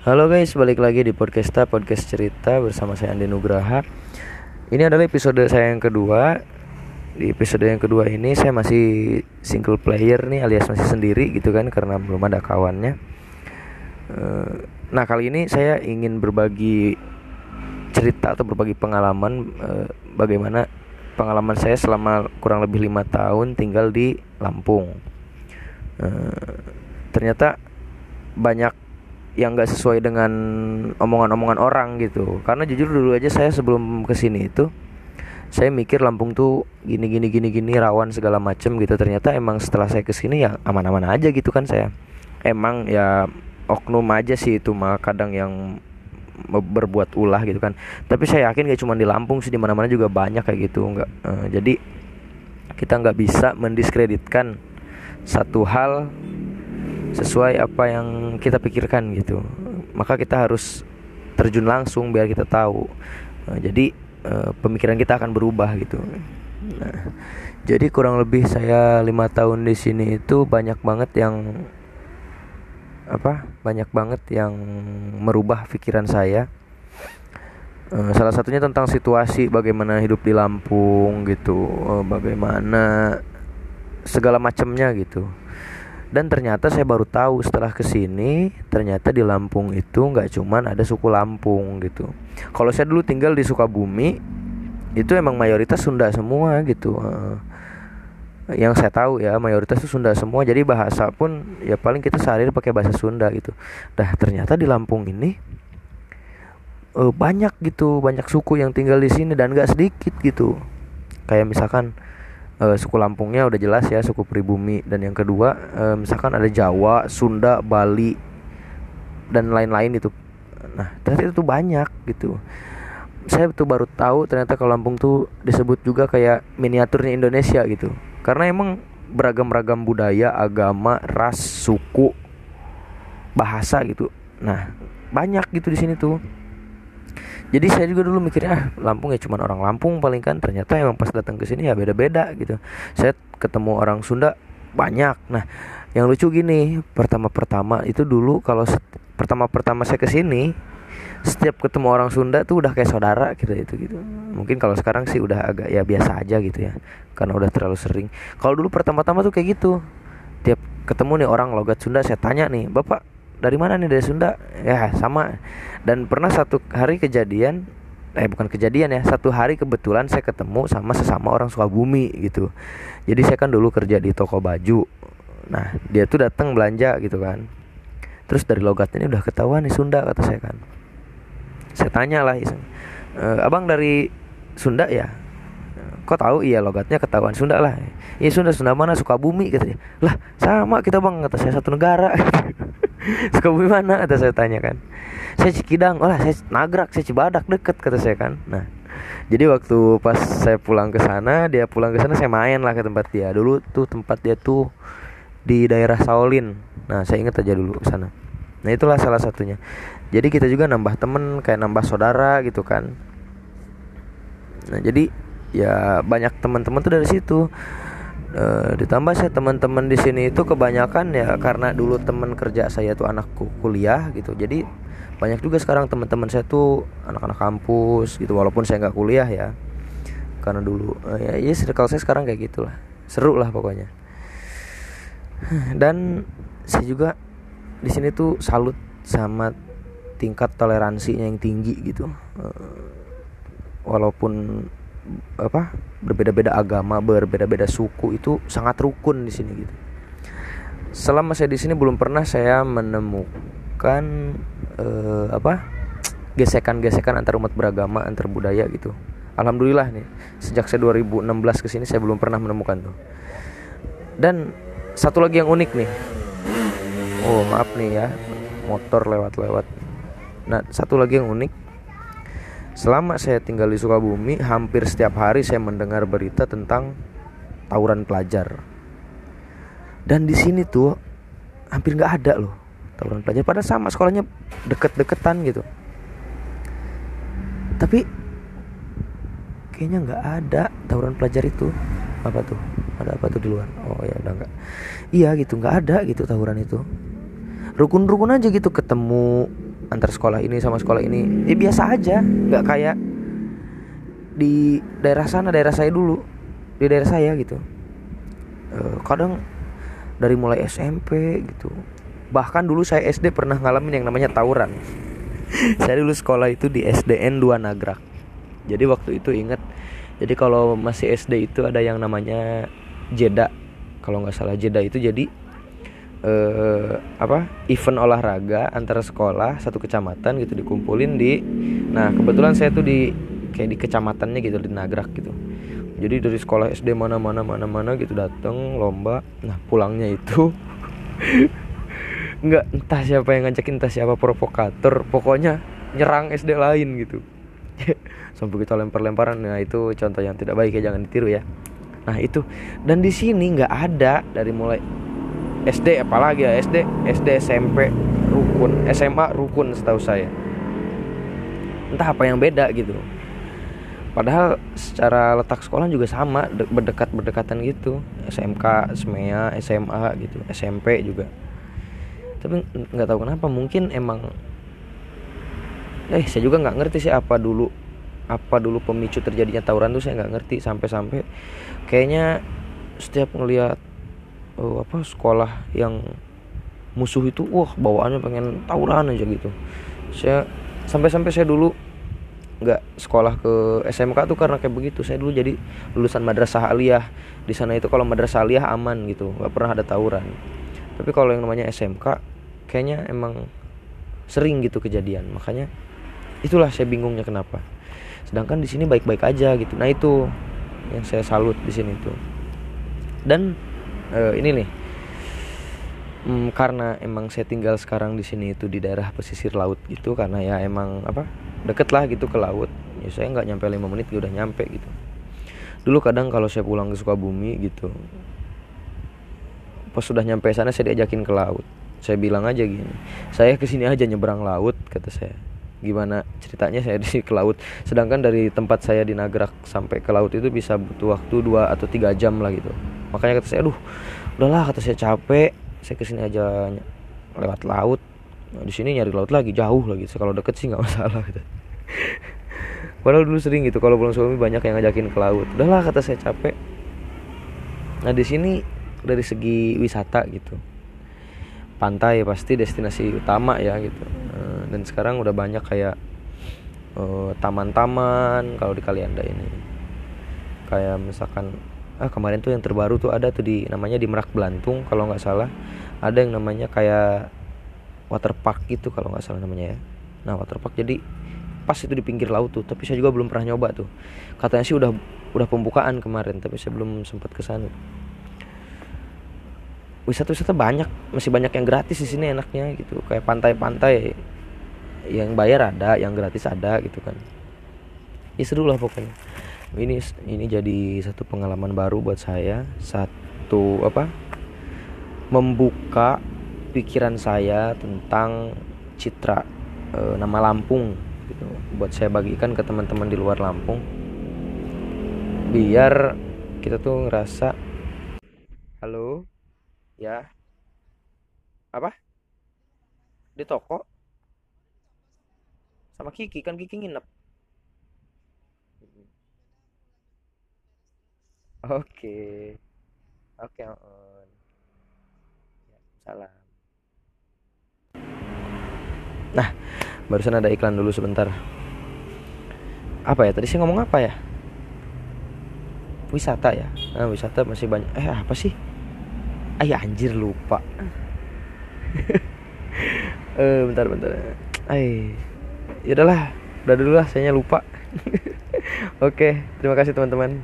Halo guys, balik lagi di Podcasta Podcast Cerita bersama saya Andi Nugraha. Ini adalah episode saya yang kedua. Di episode yang kedua ini saya masih single player nih alias masih sendiri gitu kan karena belum ada kawannya. Eh, nah, kali ini saya ingin berbagi cerita atau berbagi pengalaman eh, bagaimana pengalaman saya selama kurang lebih lima tahun tinggal di Lampung. Eh, ternyata banyak yang gak sesuai dengan omongan-omongan orang gitu. Karena jujur dulu aja saya sebelum ke sini itu saya mikir Lampung tuh gini gini gini gini rawan segala macem gitu. Ternyata emang setelah saya ke sini ya aman-aman aja gitu kan saya. Emang ya oknum aja sih itu mah kadang yang berbuat ulah gitu kan. Tapi saya yakin gak cuma di Lampung sih di mana-mana juga banyak kayak gitu nggak uh, jadi kita nggak bisa mendiskreditkan satu hal sesuai apa yang kita pikirkan gitu. Maka kita harus terjun langsung biar kita tahu. Nah, jadi uh, pemikiran kita akan berubah gitu. Nah, jadi kurang lebih saya lima tahun di sini itu banyak banget yang apa banyak banget yang merubah pikiran saya. Uh, salah satunya tentang situasi bagaimana hidup di Lampung gitu bagaimana segala macamnya gitu dan ternyata saya baru tahu setelah ke sini ternyata di Lampung itu nggak cuman ada suku Lampung gitu. Kalau saya dulu tinggal di Sukabumi itu emang mayoritas Sunda semua gitu yang saya tahu ya mayoritas itu Sunda semua. Jadi bahasa pun ya paling kita sehari pakai bahasa Sunda gitu. Dah ternyata di Lampung ini uh, banyak gitu banyak suku yang tinggal di sini dan gak sedikit gitu. Kayak misalkan uh, suku Lampungnya udah jelas ya suku pribumi dan yang kedua uh, misalkan ada Jawa, Sunda, Bali dan lain-lain itu. Nah ternyata itu banyak gitu. Saya tuh baru tahu ternyata kalau Lampung tuh disebut juga kayak miniaturnya Indonesia gitu. Karena emang beragam-ragam budaya, agama, ras, suku, bahasa gitu. Nah banyak gitu di sini tuh jadi saya juga dulu mikirnya ah Lampung ya cuma orang Lampung paling kan. Ternyata emang pas datang ke sini ya beda-beda gitu. Saya ketemu orang Sunda banyak. Nah yang lucu gini pertama-pertama itu dulu kalau pertama-pertama saya ke sini setiap ketemu orang Sunda tuh udah kayak saudara gitu itu gitu. Mungkin kalau sekarang sih udah agak ya biasa aja gitu ya karena udah terlalu sering. Kalau dulu pertama-tama tuh kayak gitu. Tiap ketemu nih orang logat Sunda saya tanya nih bapak dari mana nih? Dari Sunda? Ya sama. Dan pernah satu hari kejadian eh bukan kejadian ya satu hari kebetulan saya ketemu sama sesama orang Sukabumi gitu. Jadi saya kan dulu kerja di toko baju. Nah dia tuh datang belanja gitu kan. Terus dari logatnya ini udah ketahuan nih Sunda kata saya kan. Saya tanya lah iseng e, abang dari Sunda ya? Kok tahu? Iya logatnya ketahuan Sunda lah. Iya Sunda Sunda mana? Sukabumi katanya lah sama kita bang kata saya satu negara Sukabumi mana? Kata saya tanya kan saya Cikidang. Lah saya Nagrak saya Cibadak deket kata saya kan. Nah jadi waktu pas saya pulang ke sana dia pulang ke sana saya main lah ke tempat dia. Dulu tuh tempat dia tuh di daerah Saulin nah saya ingat aja dulu ke sana. Nah itulah salah satunya. Jadi kita juga nambah temen kayak nambah saudara gitu kan. Nah jadi ya banyak teman-teman tuh dari situ e, ditambah saya teman-teman di sini itu kebanyakan ya karena dulu teman kerja saya tuh anakku kuliah gitu. Jadi banyak juga sekarang teman-teman saya tuh anak-anak kampus gitu walaupun saya nggak kuliah ya. Karena dulu e, ya ya circle saya sekarang kayak gitulah. Seru lah pokoknya. Dan saya juga di sini tuh salut sama tingkat toleransinya yang tinggi gitu. E, walaupun apa berbeda-beda agama, berbeda-beda suku itu sangat rukun di sini gitu. Selama saya di sini belum pernah saya menemukan uh, apa gesekan-gesekan antar umat beragama, antar budaya gitu. Alhamdulillah nih, sejak saya 2016 ke sini saya belum pernah menemukan tuh. Dan satu lagi yang unik nih. Oh, maaf nih ya, motor lewat-lewat. Nah, satu lagi yang unik Selama saya tinggal di Sukabumi, hampir setiap hari saya mendengar berita tentang tawuran pelajar. Dan di sini tuh hampir nggak ada loh tawuran pelajar. Pada sama sekolahnya deket-deketan gitu. Tapi kayaknya nggak ada tawuran pelajar itu. Apa tuh? Ada apa tuh di luar? Oh ya udah nggak. Iya gitu nggak ada gitu tawuran itu. Rukun-rukun aja gitu ketemu antar sekolah ini sama sekolah ini. Ya biasa aja nggak kayak di daerah sana daerah saya dulu di daerah saya gitu. Uh, kadang dari mulai SMP gitu. Bahkan dulu saya SD pernah ngalamin yang namanya tawuran. Saya dulu sekolah itu di SDN 2 Nagrak jadi waktu itu inget jadi kalau masih SD itu ada yang namanya jeda kalau nggak salah jeda itu jadi eh, apa event olahraga antara sekolah satu kecamatan gitu dikumpulin di nah kebetulan saya tuh di kayak di kecamatannya gitu di Nagrak gitu. Jadi dari sekolah SD mana mana mana mana gitu datang lomba nah pulangnya itu nggak entah siapa yang ngajakin entah siapa provokator pokoknya nyerang SD lain gitu. Sampai kita lempar-lemparan nah itu contoh yang tidak baik ya jangan ditiru ya. Nah itu. Dan di sini nggak ada dari mulai SD apalagi ya SD SD SMP rukun SMA rukun setahu saya. Entah apa yang beda gitu. Padahal secara letak sekolah juga sama berdekat berdekatan gitu. SMK SMEA SMA gitu SMP juga. Tapi nggak tahu kenapa mungkin emang eh saya juga nggak ngerti sih apa dulu apa dulu pemicu terjadinya tawuran tuh saya nggak ngerti sampai-sampai. Kayaknya setiap ngelihat uh, apa sekolah yang musuh itu wah bawaannya pengen tawuran aja gitu. Saya sampai-sampai saya dulu nggak sekolah ke SMK tuh karena kayak begitu. Saya dulu jadi lulusan madrasah aliyah. Di sana itu kalau madrasah aliyah aman gitu nggak pernah ada tawuran. Tapi kalau yang namanya SMK kayaknya emang sering gitu kejadian. Makanya itulah saya bingungnya kenapa. Sedangkan di sini baik-baik aja gitu. Nah itu yang saya salut di sini tuh. Dan uh, ini nih. Hmm, karena emang saya tinggal sekarang di sini itu di daerah pesisir laut gitu karena ya emang apa deket lah gitu ke laut. Ya saya nggak nyampe lima menit udah nyampe gitu. Dulu kadang kalau saya pulang ke Sukabumi gitu pas sudah nyampe sana saya diajakin ke laut. Saya bilang aja gini saya ke sini aja nyebrang laut kata saya. Gimana ceritanya saya di ke laut? Sedangkan dari tempat saya di Nagrak sampai ke laut itu bisa butuh waktu dua atau tiga jam lah gitu makanya kata saya aduh udahlah kata saya capek. Saya ke sini aja lewat laut. Nah, di sini nyari laut lagi jauh lagi. So, kalau deket sih nggak masalah gitu. Padahal dulu sering gitu kalau pulang suami banyak yang ngajakin ke laut. Udahlah kata saya capek. Nah di sini dari segi wisata gitu. Pantai pasti destinasi utama ya gitu. Uh, dan sekarang udah banyak kayak eh, taman-taman kalau di Kalianda ini. Kayak misalkan ah kemarin tuh yang terbaru tuh ada tuh di namanya di Merak Belantung kalau nggak salah. Ada yang namanya kayak water park gitu kalau nggak salah namanya ya. Nah water park jadi pas itu di pinggir laut tuh tapi saya juga belum pernah nyoba tuh. Katanya sih udah udah pembukaan kemarin tapi saya belum sempat ke sana. Wisata-wisata banyak masih banyak yang gratis di sini enaknya gitu. Kayak pantai-pantai yang bayar ada yang gratis ada gitu kan. Ya seru lah pokoknya ini ini jadi satu pengalaman baru buat saya. Satu apa? Membuka pikiran saya tentang citra e, nama Lampung gitu. Buat saya bagikan ke teman-teman di luar Lampung. Biar kita tuh ngerasa halo? Ya? Apa? Di toko? Sama Kiki kan Kiki nginep oke oke on ya, salam nah barusan ada iklan dulu sebentar apa ya tadi sih ngomong apa ya wisata ya nah, wisata masih banyak eh apa sih Ayah anjir lupa. eh bentar bentar. Ay. Ya udahlah, udah dulu lah sayanya lupa. Oke, terima kasih teman-teman.